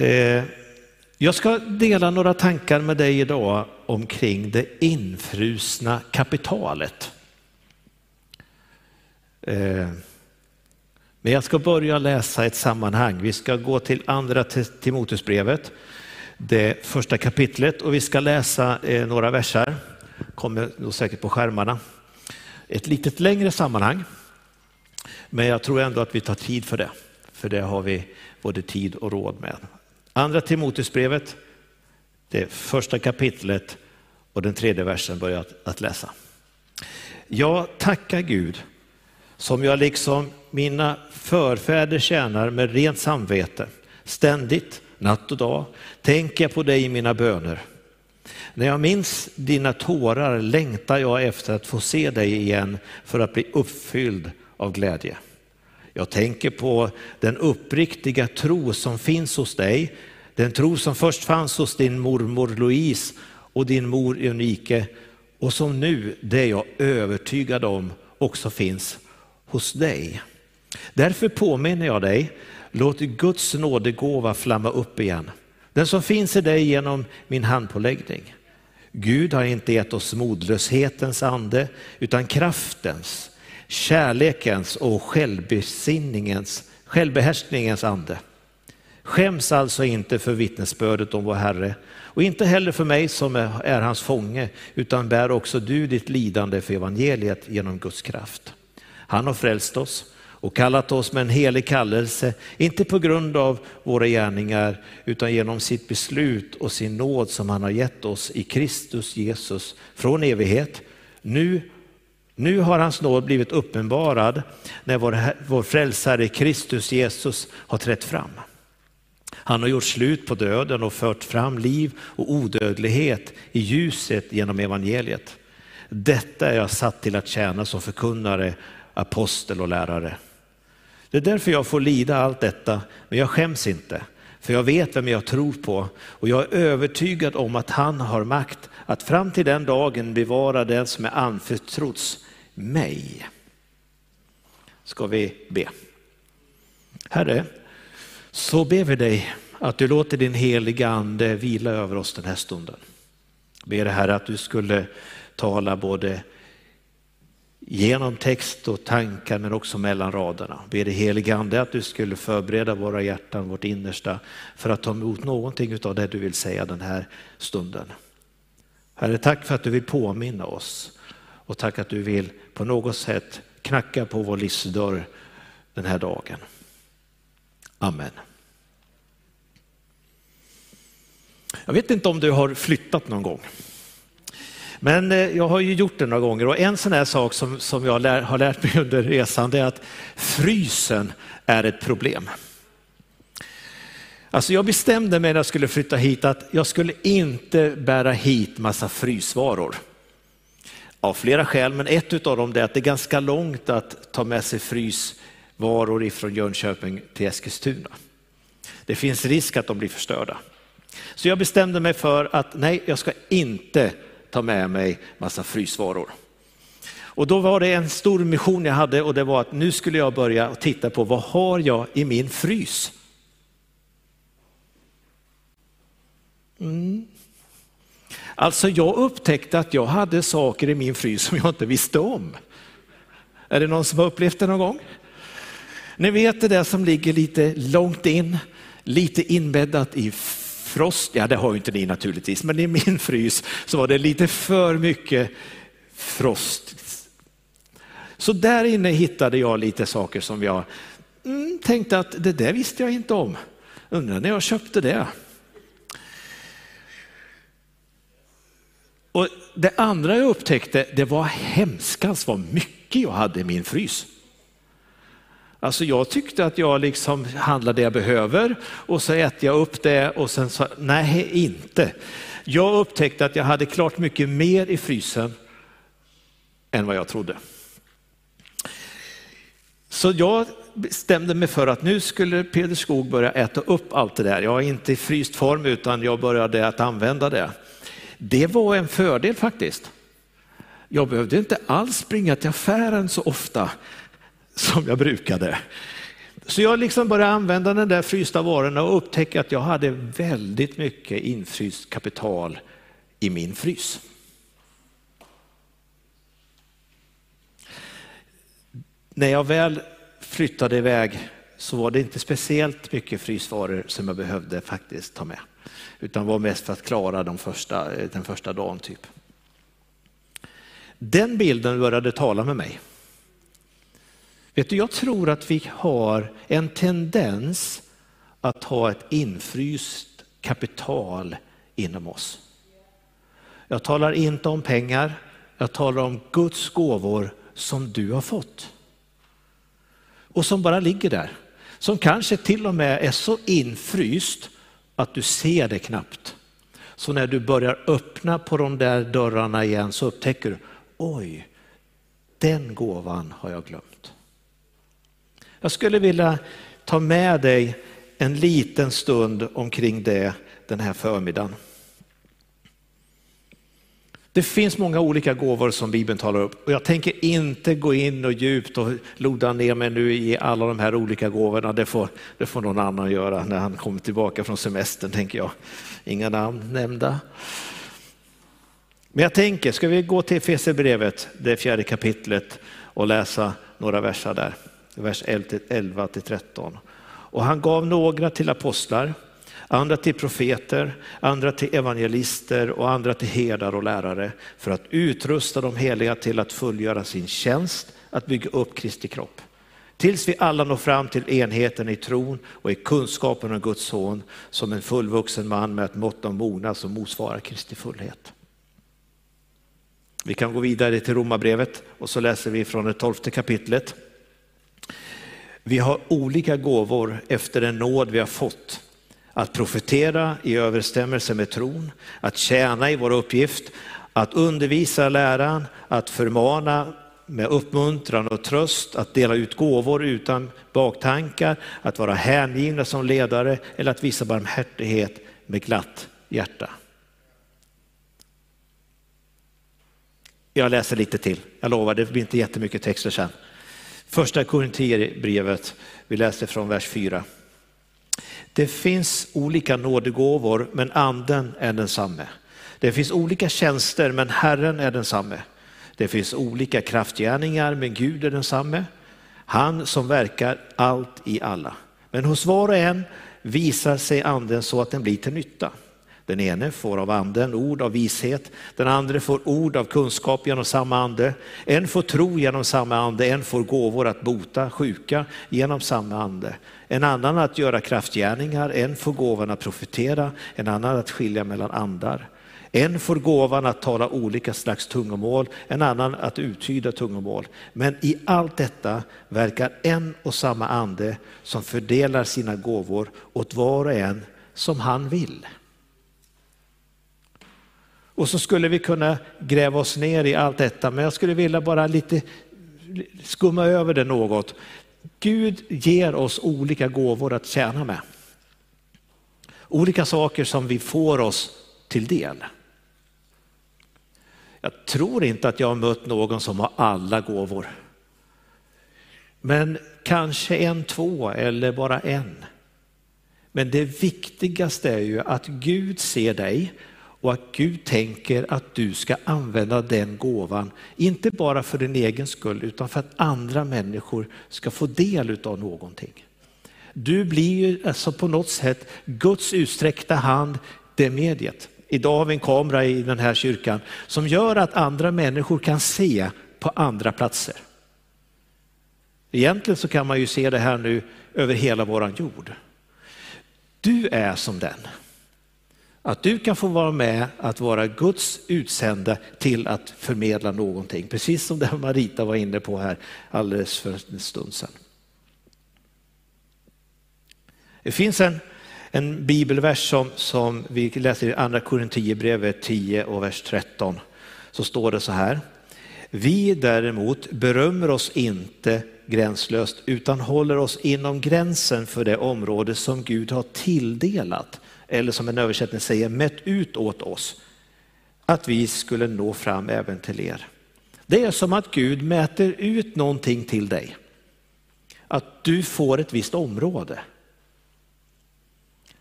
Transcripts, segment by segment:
Eh, jag ska dela några tankar med dig idag omkring det infrusna kapitalet. Eh, men jag ska börja läsa ett sammanhang. Vi ska gå till andra Timoteusbrevet, det första kapitlet och vi ska läsa eh, några verser. Kommer nog säkert på skärmarna. Ett litet längre sammanhang. Men jag tror ändå att vi tar tid för det. För det har vi både tid och råd med. Andra Timoteusbrevet, det första kapitlet och den tredje versen börjar att läsa. Jag tackar Gud som jag liksom mina förfäder tjänar med rent samvete. Ständigt, natt och dag, tänker jag på dig i mina böner. När jag minns dina tårar längtar jag efter att få se dig igen för att bli uppfylld av glädje. Jag tänker på den uppriktiga tro som finns hos dig, den tro som först fanns hos din mormor Louise och din mor Eunike och som nu, det är jag övertygad om, också finns hos dig. Därför påminner jag dig, låt Guds nådegåva flamma upp igen. Den som finns i dig genom min handpåläggning. Gud har inte gett oss modlöshetens ande utan kraftens, kärlekens och självbesinningens, självbehärskningens ande. Skäms alltså inte för vittnesbördet om vår Herre och inte heller för mig som är hans fånge, utan bär också du ditt lidande för evangeliet genom Guds kraft. Han har frälst oss och kallat oss med en helig kallelse, inte på grund av våra gärningar, utan genom sitt beslut och sin nåd som han har gett oss i Kristus Jesus från evighet. Nu, nu har hans nåd blivit uppenbarad när vår, vår frälsare Kristus Jesus har trätt fram. Han har gjort slut på döden och fört fram liv och odödlighet i ljuset genom evangeliet. Detta är jag satt till att tjäna som förkunnare, apostel och lärare. Det är därför jag får lida allt detta, men jag skäms inte. För jag vet vem jag tror på och jag är övertygad om att han har makt att fram till den dagen bevara den som är anförtrotts mig. Ska vi be. Herre, så ber vi dig att du låter din heliga ande vila över oss den här stunden. Ber Herre att du skulle tala både genom text och tankar men också mellan raderna. Ber dig helige Ande att du skulle förbereda våra hjärtan, vårt innersta för att ta emot någonting av det du vill säga den här stunden. Herre, tack för att du vill påminna oss och tack att du vill på något sätt knacka på vår livsdörr den här dagen. Amen. Jag vet inte om du har flyttat någon gång. Men eh, jag har ju gjort det några gånger och en sån här sak som, som jag lär, har lärt mig under resan det är att frysen är ett problem. Alltså jag bestämde mig när jag skulle flytta hit att jag skulle inte bära hit massa frysvaror. Av flera skäl, men ett av dem är att det är ganska långt att ta med sig frysvaror ifrån Jönköping till Eskilstuna. Det finns risk att de blir förstörda. Så jag bestämde mig för att nej, jag ska inte ta med mig massa frysvaror. Och då var det en stor mission jag hade och det var att nu skulle jag börja titta på vad har jag i min frys? Mm. Alltså jag upptäckte att jag hade saker i min frys som jag inte visste om. Är det någon som har upplevt det någon gång? Ni vet det där som ligger lite långt in, lite inbäddat i frost, ja det har ju inte ni naturligtvis, men i min frys så var det lite för mycket frost. Så där inne hittade jag lite saker som jag mm, tänkte att det där visste jag inte om. Undrar när jag köpte det. Och det andra jag upptäckte, det var hemskast vad mycket jag hade i min frys. Alltså jag tyckte att jag liksom handlar det jag behöver och så äter jag upp det och sen så, nej inte. Jag upptäckte att jag hade klart mycket mer i frysen än vad jag trodde. Så jag bestämde mig för att nu skulle Peder Skog börja äta upp allt det där. Jag är inte i fryst form utan jag började att använda det. Det var en fördel faktiskt. Jag behövde inte alls springa till affären så ofta som jag brukade. Så jag liksom började använda den där frysta varorna och upptäckte att jag hade väldigt mycket infryst kapital i min frys. När jag väl flyttade iväg så var det inte speciellt mycket frysvaror som jag behövde faktiskt ta med. Utan var mest för att klara de första, eh, den första dagen typ. Den bilden började tala med mig. Vet du, jag tror att vi har en tendens att ha ett infryst kapital inom oss. Jag talar inte om pengar, jag talar om Guds gåvor som du har fått. Och som bara ligger där. Som kanske till och med är så infryst att du ser det knappt. Så när du börjar öppna på de där dörrarna igen så upptäcker du, oj, den gåvan har jag glömt. Jag skulle vilja ta med dig en liten stund omkring det den här förmiddagen. Det finns många olika gåvor som Bibeln talar upp och jag tänker inte gå in och djupt och loda ner mig nu i alla de här olika gåvorna. Det får, det får någon annan göra när han kommer tillbaka från semestern tänker jag. Inga namn nämnda. Men jag tänker, ska vi gå till Efesierbrevet, det fjärde kapitlet och läsa några verser där, vers 11 till 13. Och han gav några till apostlar, andra till profeter, andra till evangelister och andra till herdar och lärare för att utrusta de heliga till att fullgöra sin tjänst, att bygga upp Kristi kropp. Tills vi alla når fram till enheten i tron och i kunskapen om Guds son som en fullvuxen man med ett mått av mognad som motsvarar Kristi fullhet. Vi kan gå vidare till Romarbrevet och så läser vi från det tolfte kapitlet. Vi har olika gåvor efter den nåd vi har fått. Att profetera i överstämmelse med tron, att tjäna i vår uppgift, att undervisa läran, att förmana med uppmuntran och tröst, att dela ut gåvor utan baktankar, att vara hängivna som ledare eller att visa barmhärtighet med glatt hjärta. Jag läser lite till, jag lovar det blir inte jättemycket texter sen. Första Korinthierbrevet, vi läser från vers 4. Det finns olika nådegåvor men anden är densamme. Det finns olika tjänster men Herren är densamme. Det finns olika kraftgärningar men Gud är densamme. Han som verkar allt i alla. Men hos var och en visar sig anden så att den blir till nytta. Den ene får av anden ord av vishet, den andra får ord av kunskap genom samma ande. En får tro genom samma ande, en får gåvor att bota sjuka genom samma ande. En annan att göra kraftgärningar, en får gåvan att profetera, en annan att skilja mellan andar. En får gåvan att tala olika slags tungomål, en annan att uttyda tungomål. Men i allt detta verkar en och samma ande som fördelar sina gåvor åt var och en som han vill. Och så skulle vi kunna gräva oss ner i allt detta, men jag skulle vilja bara lite skumma över det något. Gud ger oss olika gåvor att tjäna med. Olika saker som vi får oss till del. Jag tror inte att jag har mött någon som har alla gåvor. Men kanske en, två eller bara en. Men det viktigaste är ju att Gud ser dig och att Gud tänker att du ska använda den gåvan, inte bara för din egen skull utan för att andra människor ska få del av någonting. Du blir ju alltså på något sätt Guds utsträckta hand, det mediet. Idag har vi en kamera i den här kyrkan som gör att andra människor kan se på andra platser. Egentligen så kan man ju se det här nu över hela våran jord. Du är som den. Att du kan få vara med att vara Guds utsända till att förmedla någonting. Precis som det Marita var inne på här alldeles för en stund sedan. Det finns en, en bibelvers som, som vi läser i andra Korinthierbrevet 10 och vers 13. Så står det så här. Vi däremot berömmer oss inte gränslöst utan håller oss inom gränsen för det område som Gud har tilldelat eller som en översättning säger, mätt ut åt oss, att vi skulle nå fram även till er. Det är som att Gud mäter ut någonting till dig. att du får ett visst område.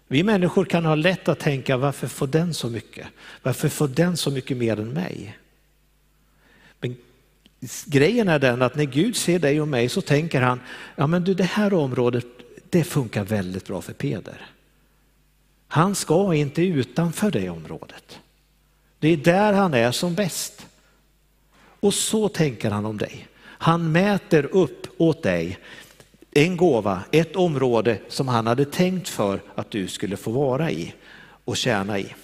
Vi människor kan ha lätt att tänka varför får den så mycket? Varför får den så mycket mer än mig? Men grejen är den att när Gud ser dig och mig så tänker han, ja men du det här området det funkar väldigt bra för Peder. Han ska inte utanför det området. Det är där han är som bäst. Och så tänker han om dig. Han mäter upp åt dig en gåva, ett område som han hade tänkt för att du skulle få vara i och tjäna i.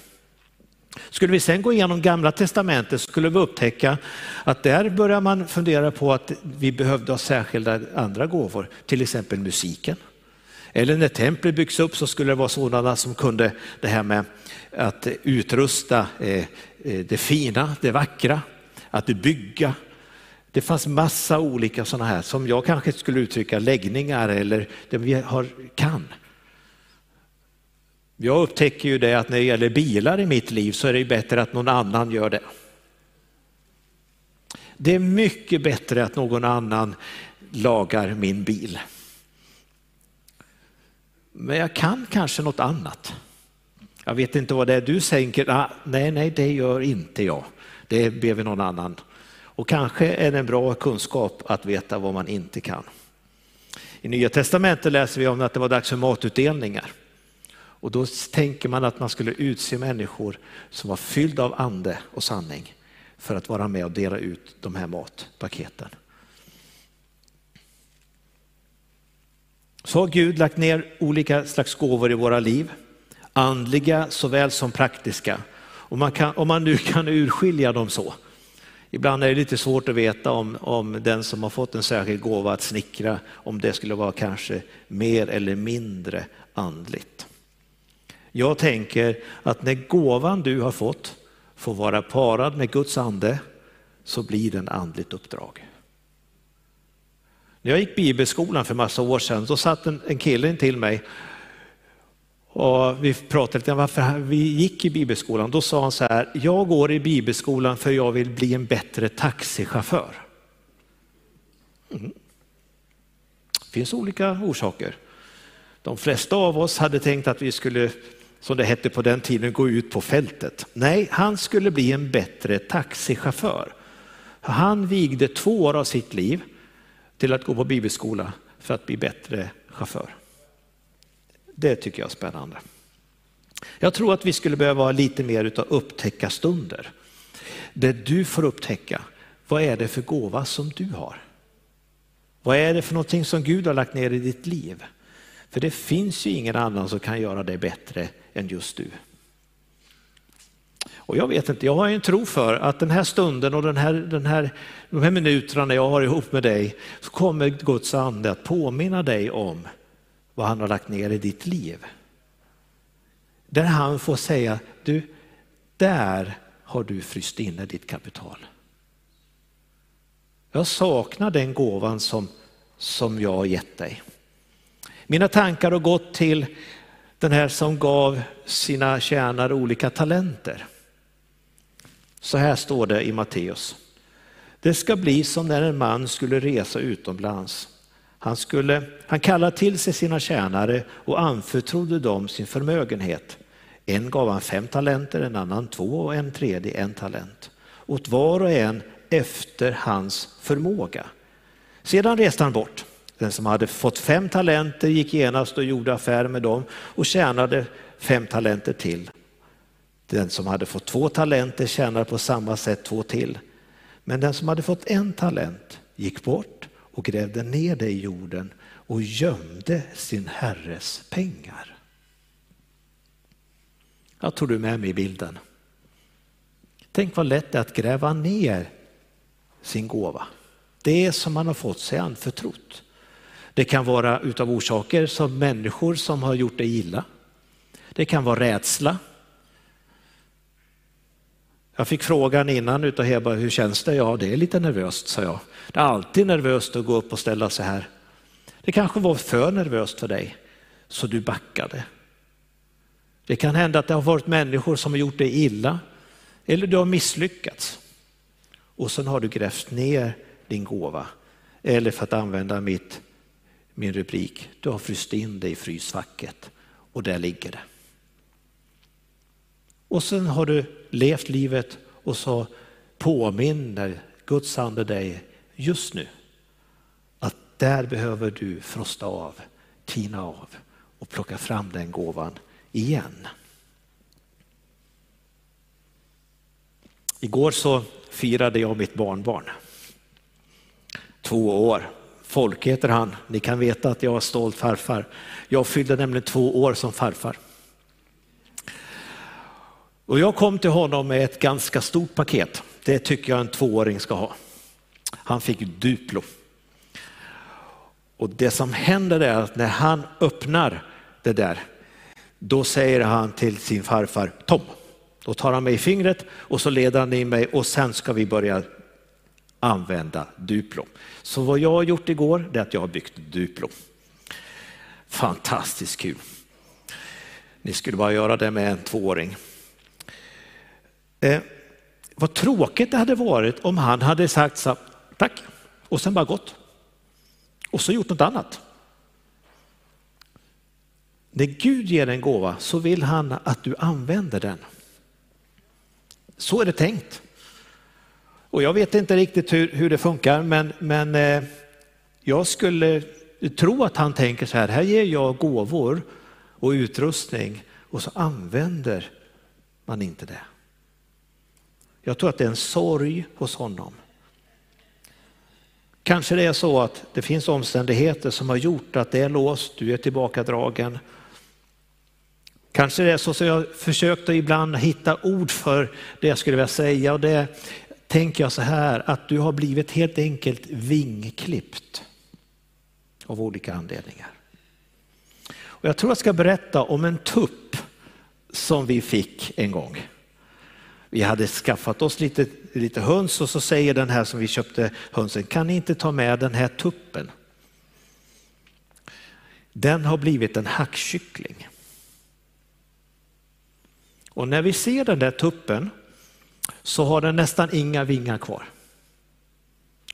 Skulle vi sen gå igenom gamla testamentet skulle vi upptäcka att där börjar man fundera på att vi behövde ha särskilda andra gåvor, till exempel musiken. Eller när templet byggs upp så skulle det vara sådana som kunde det här med att utrusta eh, eh, det fina, det vackra, att bygga. Det fanns massa olika sådana här som jag kanske skulle uttrycka läggningar eller det vi har, kan. Jag upptäcker ju det att när det gäller bilar i mitt liv så är det bättre att någon annan gör det. Det är mycket bättre att någon annan lagar min bil. Men jag kan kanske något annat. Jag vet inte vad det är du tänker, ah, nej, nej, det gör inte jag. Det ber vi någon annan. Och kanske är det en bra kunskap att veta vad man inte kan. I Nya Testamentet läser vi om att det var dags för matutdelningar. Och då tänker man att man skulle utse människor som var fyllda av ande och sanning för att vara med och dela ut de här matpaketen. Så har Gud lagt ner olika slags gåvor i våra liv, andliga såväl som praktiska. Om man kan, om man nu kan urskilja dem så. Ibland är det lite svårt att veta om, om den som har fått en särskild gåva att snickra, om det skulle vara kanske mer eller mindre andligt. Jag tänker att när gåvan du har fått får vara parad med Guds ande så blir den andligt uppdrag. När jag gick bibelskolan för massa år sedan, då satt en, en kille till mig och vi pratade lite om varför vi gick i bibelskolan. Då sa han så här, jag går i bibelskolan för jag vill bli en bättre taxichaufför. Mm. Det finns olika orsaker. De flesta av oss hade tänkt att vi skulle, som det hette på den tiden, gå ut på fältet. Nej, han skulle bli en bättre taxichaufför. Han vigde två år av sitt liv till att gå på bibelskola för att bli bättre chaufför. Det tycker jag är spännande. Jag tror att vi skulle behöva ha lite mer av upptäcka stunder. Där du får upptäcka, vad är det för gåva som du har? Vad är det för någonting som Gud har lagt ner i ditt liv? För det finns ju ingen annan som kan göra det bättre än just du. Och jag vet inte, jag har en tro för att den här stunden och den här, den här, de här minuterna när jag har ihop med dig så kommer Guds ande att påminna dig om vad han har lagt ner i ditt liv. Där han får säga, du, där har du fryst inne ditt kapital. Jag saknar den gåvan som, som jag har gett dig. Mina tankar har gått till den här som gav sina tjänare olika talenter. Så här står det i Matteus. Det ska bli som när en man skulle resa utomlands. Han, skulle, han kallade till sig sina tjänare och anförtrodde dem sin förmögenhet. En gav han fem talenter, en annan två och en tredje en talent. Åt var och en efter hans förmåga. Sedan reste han bort. Den som hade fått fem talenter gick genast och gjorde affärer med dem och tjänade fem talenter till. Den som hade fått två talenter tjänade på samma sätt två till. Men den som hade fått en talent gick bort och grävde ner det i jorden och gömde sin herres pengar. Jag tror du är med mig i bilden. Tänk vad lätt det är att gräva ner sin gåva. Det som man har fått sig anförtrott. Det kan vara utav orsaker som människor som har gjort dig illa. Det kan vara rädsla. Jag fick frågan innan utav Heba, hur känns det? Ja, det är lite nervöst, sa jag. Det är alltid nervöst att gå upp och ställa sig här. Det kanske var för nervöst för dig, så du backade. Det kan hända att det har varit människor som har gjort dig illa, eller du har misslyckats. Och sen har du grävt ner din gåva. Eller för att använda mitt, min rubrik, du har fryst in dig i frysfacket och där ligger det. Och sen har du levt livet och så påminner Guds ande dig just nu att där behöver du frosta av, tina av och plocka fram den gåvan igen. Igår så firade jag mitt barnbarn. Två år. Folk heter han. Ni kan veta att jag är stolt farfar. Jag fyllde nämligen två år som farfar. Och jag kom till honom med ett ganska stort paket. Det tycker jag en tvååring ska ha. Han fick Duplo. Och det som händer är att när han öppnar det där, då säger han till sin farfar Tom. Då tar han mig i fingret och så leder han in mig och sen ska vi börja använda Duplo. Så vad jag har gjort igår är att jag har byggt Duplo. Fantastiskt kul. Ni skulle bara göra det med en tvååring. Eh, vad tråkigt det hade varit om han hade sagt så tack och sen bara gått. Och så gjort något annat. När Gud ger en gåva så vill han att du använder den. Så är det tänkt. Och jag vet inte riktigt hur, hur det funkar men, men eh, jag skulle tro att han tänker så här, här ger jag gåvor och utrustning och så använder man inte det. Jag tror att det är en sorg hos honom. Kanske det är så att det finns omständigheter som har gjort att det är låst, du är tillbakadragen. Kanske det är så som jag försökte ibland hitta ord för det jag skulle vilja säga och det tänker jag så här att du har blivit helt enkelt vingklippt av olika anledningar. Och jag tror jag ska berätta om en tupp som vi fick en gång. Vi hade skaffat oss lite, lite höns och så säger den här som vi köpte hönsen, kan ni inte ta med den här tuppen? Den har blivit en hackkyckling. Och när vi ser den där tuppen så har den nästan inga vingar kvar.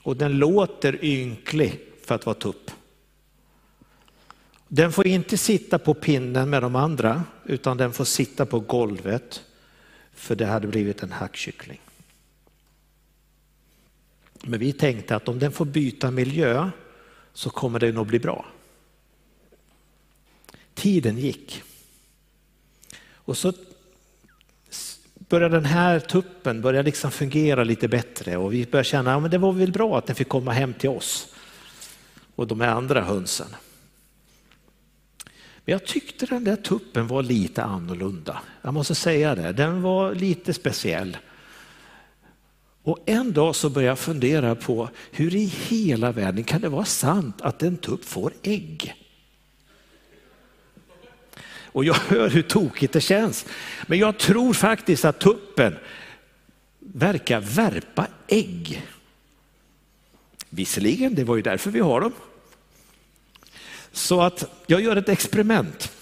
Och den låter ynklig för att vara tupp. Den får inte sitta på pinnen med de andra utan den får sitta på golvet för det hade blivit en hackkyckling. Men vi tänkte att om den får byta miljö så kommer det nog bli bra. Tiden gick. Och så började den här tuppen börja liksom fungera lite bättre och vi började känna att ja, det var väl bra att den fick komma hem till oss och de här andra hönsen. Men jag tyckte den där tuppen var lite annorlunda. Jag måste säga det, den var lite speciell. Och en dag så började jag fundera på hur i hela världen kan det vara sant att en tupp får ägg? Och jag hör hur tokigt det känns. Men jag tror faktiskt att tuppen verkar värpa ägg. Visserligen, det var ju därför vi har dem. Så att jag gör ett experiment.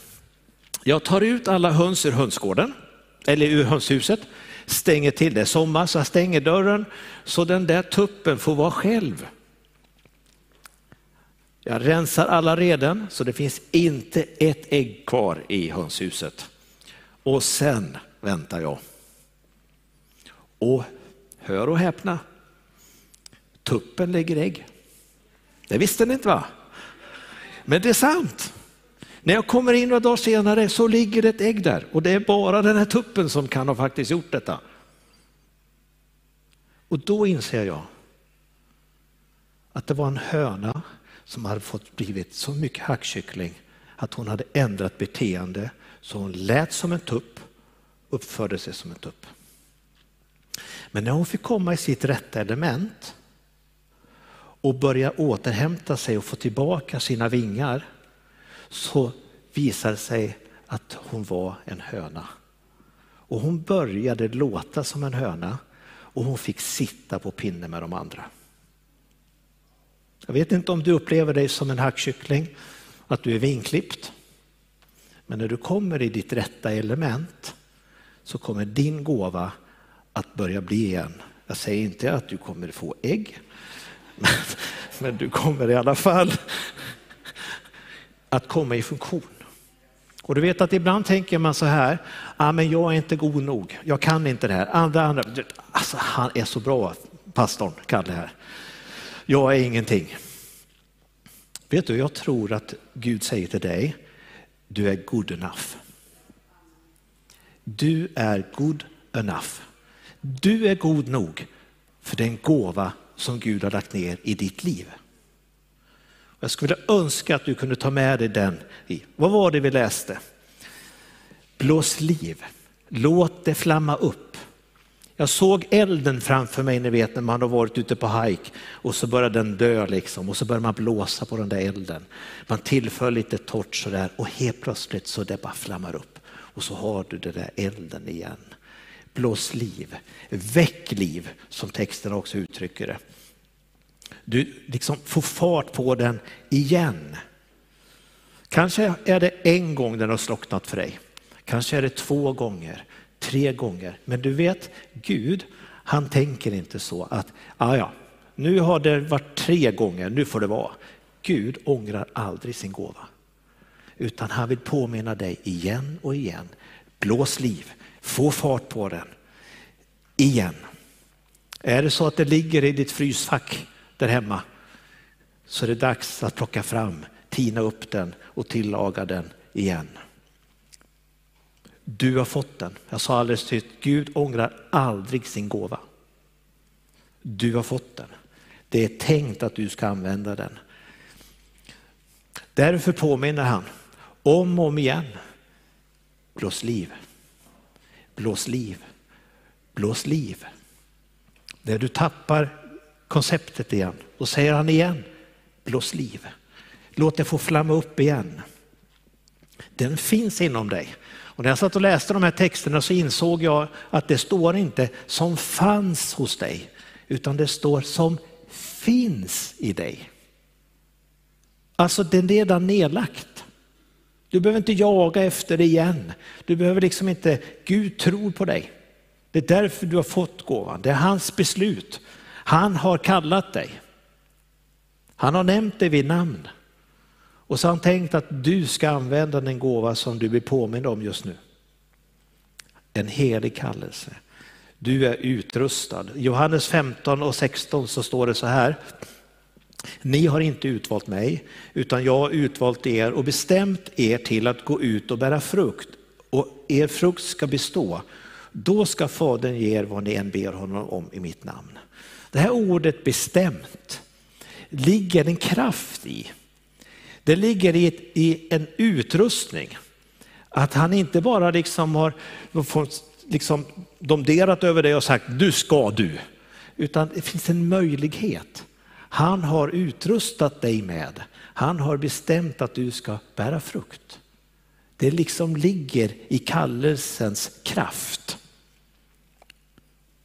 Jag tar ut alla höns ur hönsgården, eller ur hönshuset, stänger till det. Sommar så jag stänger dörren så den där tuppen får vara själv. Jag rensar alla reden så det finns inte ett ägg kvar i hönshuset. Och sen väntar jag. Och hör och häpna, tuppen lägger ägg. Det visste ni inte va? Men det är sant. När jag kommer in några dagar senare så ligger det ett ägg där och det är bara den här tuppen som kan ha faktiskt gjort detta. Och då inser jag att det var en höna som hade fått blivit så mycket hackkyckling att hon hade ändrat beteende så hon lät som en tupp, uppförde sig som en tupp. Men när hon fick komma i sitt rätta element och börja återhämta sig och få tillbaka sina vingar så visade det sig att hon var en höna. Och hon började låta som en höna och hon fick sitta på pinne med de andra. Jag vet inte om du upplever dig som en hackkyckling, att du är vinklippt. Men när du kommer i ditt rätta element så kommer din gåva att börja bli en. Jag säger inte att du kommer få ägg, men, du kommer i alla fall att komma i funktion. Och du vet att ibland tänker man så här, ah, men jag är inte god nog, jag kan inte det här. Andra, andra, alltså, han är så bra, pastorn Kalle här. Jag är ingenting. Vet du, jag tror att Gud säger till dig, du är good enough. Du är good enough. Du är god nog för den gåva som Gud har lagt ner i ditt liv. Jag skulle önska att du kunde ta med dig den. I. Vad var det vi läste? Blås liv, låt det flamma upp. Jag såg elden framför mig, ni vet när man har varit ute på hajk och så börjar den dö liksom och så börjar man blåsa på den där elden. Man tillför lite torrt sådär och helt plötsligt så det bara flammar upp och så har du den där elden igen. Blås liv, väck liv som texten också uttrycker det. Du liksom får fart på den igen. Kanske är det en gång den har slocknat för dig. Kanske är det två gånger, tre gånger. Men du vet, Gud, han tänker inte så att, ah, ja, nu har det varit tre gånger, nu får det vara. Gud ångrar aldrig sin gåva. Utan han vill påminna dig igen och igen. Blås liv, få fart på den. Igen. Är det så att det ligger i ditt frysfack där hemma så är det dags att plocka fram, tina upp den och tillaga den igen. Du har fått den. Jag sa alldeles tyst, Gud ångrar aldrig sin gåva. Du har fått den. Det är tänkt att du ska använda den. Därför påminner han om och om igen. Blås liv, blås liv, blås liv. När du tappar konceptet igen, då säger han igen, blås liv. Låt det få flamma upp igen. Den finns inom dig. Och när jag satt och läste de här texterna så insåg jag att det står inte som fanns hos dig, utan det står som finns i dig. Alltså det är redan nedlagt. Du behöver inte jaga efter det igen. Du behöver liksom inte, Gud tror på dig. Det är därför du har fått gåvan. Det är hans beslut. Han har kallat dig. Han har nämnt dig vid namn. Och så har han tänkt att du ska använda den gåva som du blir påmind om just nu. En helig kallelse. Du är utrustad. I Johannes 15 och 16 så står det så här. Ni har inte utvalt mig, utan jag har utvalt er och bestämt er till att gå ut och bära frukt. Och er frukt ska bestå. Då ska Fadern ge er vad ni än ber honom om i mitt namn. Det här ordet bestämt ligger en kraft i. Det ligger i, ett, i en utrustning. Att han inte bara liksom har liksom domderat över dig och sagt du ska du. Utan det finns en möjlighet. Han har utrustat dig med, han har bestämt att du ska bära frukt. Det liksom ligger i kallelsens kraft.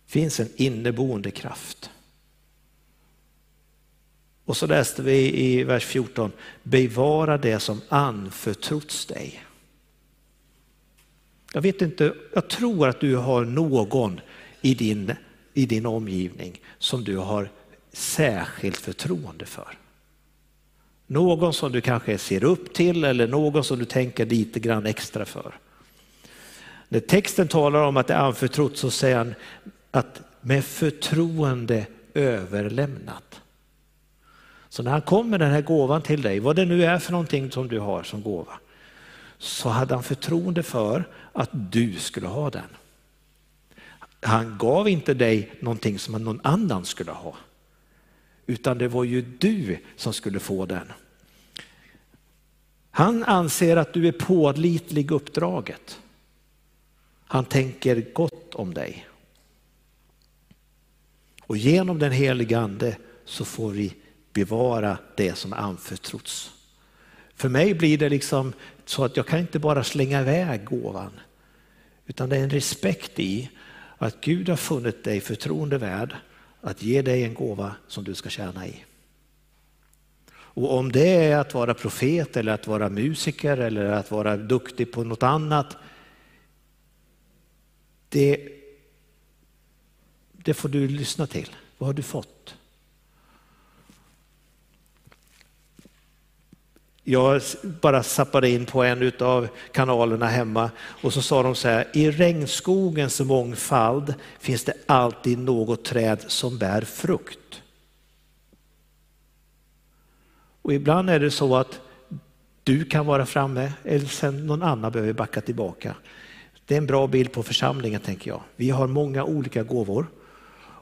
Det finns en inneboende kraft. Och så läste vi i vers 14, bevara det som anförtrotts dig. Jag vet inte, jag tror att du har någon i din, i din omgivning som du har särskilt förtroende för. Någon som du kanske ser upp till eller någon som du tänker lite grann extra för. När texten talar om att det är anförtrott så säger han att med förtroende överlämnat. Så när han kom med den här gåvan till dig, vad det nu är för någonting som du har som gåva, så hade han förtroende för att du skulle ha den. Han gav inte dig någonting som någon annan skulle ha, utan det var ju du som skulle få den. Han anser att du är pålitlig uppdraget. Han tänker gott om dig. Och genom den heliga ande så får vi bevara det som anförtrotts. För mig blir det liksom så att jag kan inte bara slänga iväg gåvan, utan det är en respekt i att Gud har funnit dig förtroende värd att ge dig en gåva som du ska tjäna i. Och om det är att vara profet eller att vara musiker eller att vara duktig på något annat, det, det får du lyssna till. Vad har du fått? Jag bara zappade in på en av kanalerna hemma och så sa de så här, i regnskogens mångfald finns det alltid något träd som bär frukt. Och ibland är det så att du kan vara framme eller sen någon annan behöver backa tillbaka. Det är en bra bild på församlingen tänker jag. Vi har många olika gåvor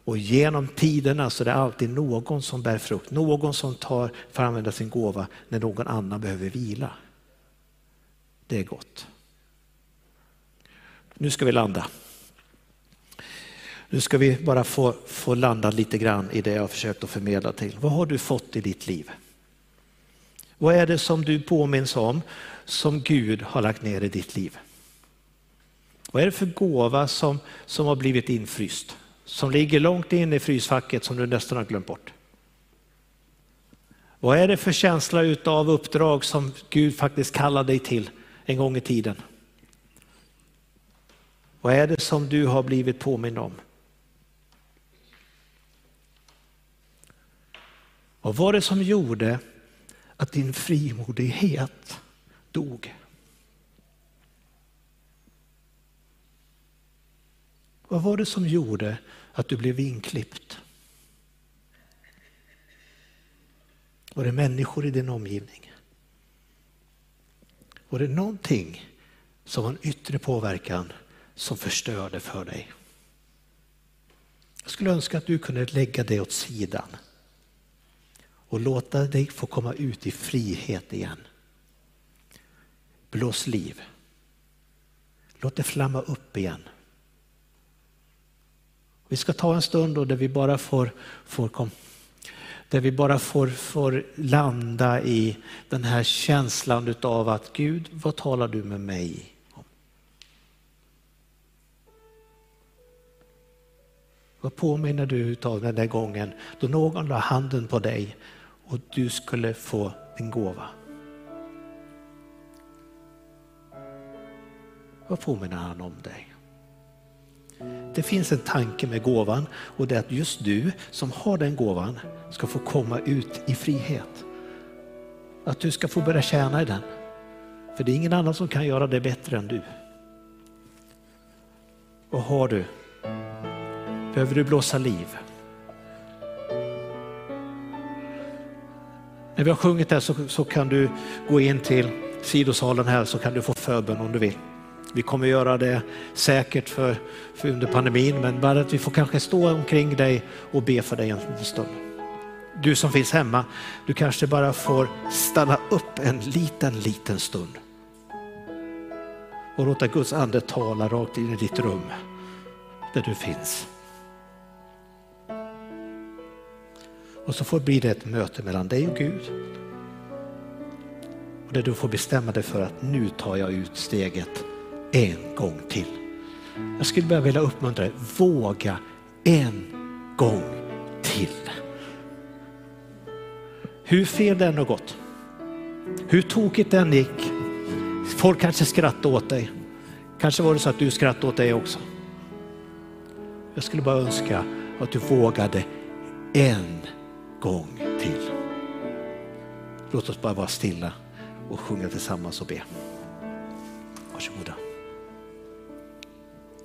och genom tiderna så är det alltid någon som bär frukt, någon som tar, får använda sin gåva när någon annan behöver vila. Det är gott. Nu ska vi landa. Nu ska vi bara få, få landa lite grann i det jag har försökt att förmedla till. Vad har du fått i ditt liv? Vad är det som du påminns om som Gud har lagt ner i ditt liv? Vad är det för gåva som, som har blivit infryst? Som ligger långt in i frysfacket som du nästan har glömt bort? Vad är det för känsla av uppdrag som Gud faktiskt kallar dig till en gång i tiden? Vad är det som du har blivit påmind om? Vad var det som gjorde att din frimodighet dog? Vad var det som gjorde att du blev inklippt? Var det människor i din omgivning? Var det någonting som var en yttre påverkan som förstörde för dig? Jag skulle önska att du kunde lägga det åt sidan och låta dig få komma ut i frihet igen. Blås liv. Låt det flamma upp igen. Vi ska ta en stund då där vi bara får, får kom, där vi bara får, får landa i den här känslan av att Gud, vad talar du med mig om? Vad påminner du av den där gången då någon la handen på dig och du skulle få en gåva? Vad påminner han om dig? Det finns en tanke med gåvan och det är att just du som har den gåvan ska få komma ut i frihet. Att du ska få börja tjäna i den. För det är ingen annan som kan göra det bättre än du. Vad har du? Behöver du blåsa liv? När vi har sjungit här så, så kan du gå in till sidosalen här så kan du få förbön om du vill. Vi kommer göra det säkert för, för under pandemin, men bara att vi får kanske stå omkring dig och be för dig en stund. Du som finns hemma, du kanske bara får stanna upp en liten, liten stund och låta Guds ande tala rakt in i ditt rum där du finns. Och så får det bli det ett möte mellan dig och Gud. Och där du får bestämma dig för att nu tar jag ut steget en gång till. Jag skulle bara vilja uppmuntra dig, våga en gång till. Hur fel det än har gått, hur tokigt den gick, folk kanske skrattade åt dig. Kanske var det så att du skrattade åt dig också. Jag skulle bara önska att du vågade en gång till. Låt oss bara vara stilla och sjunga tillsammans och be.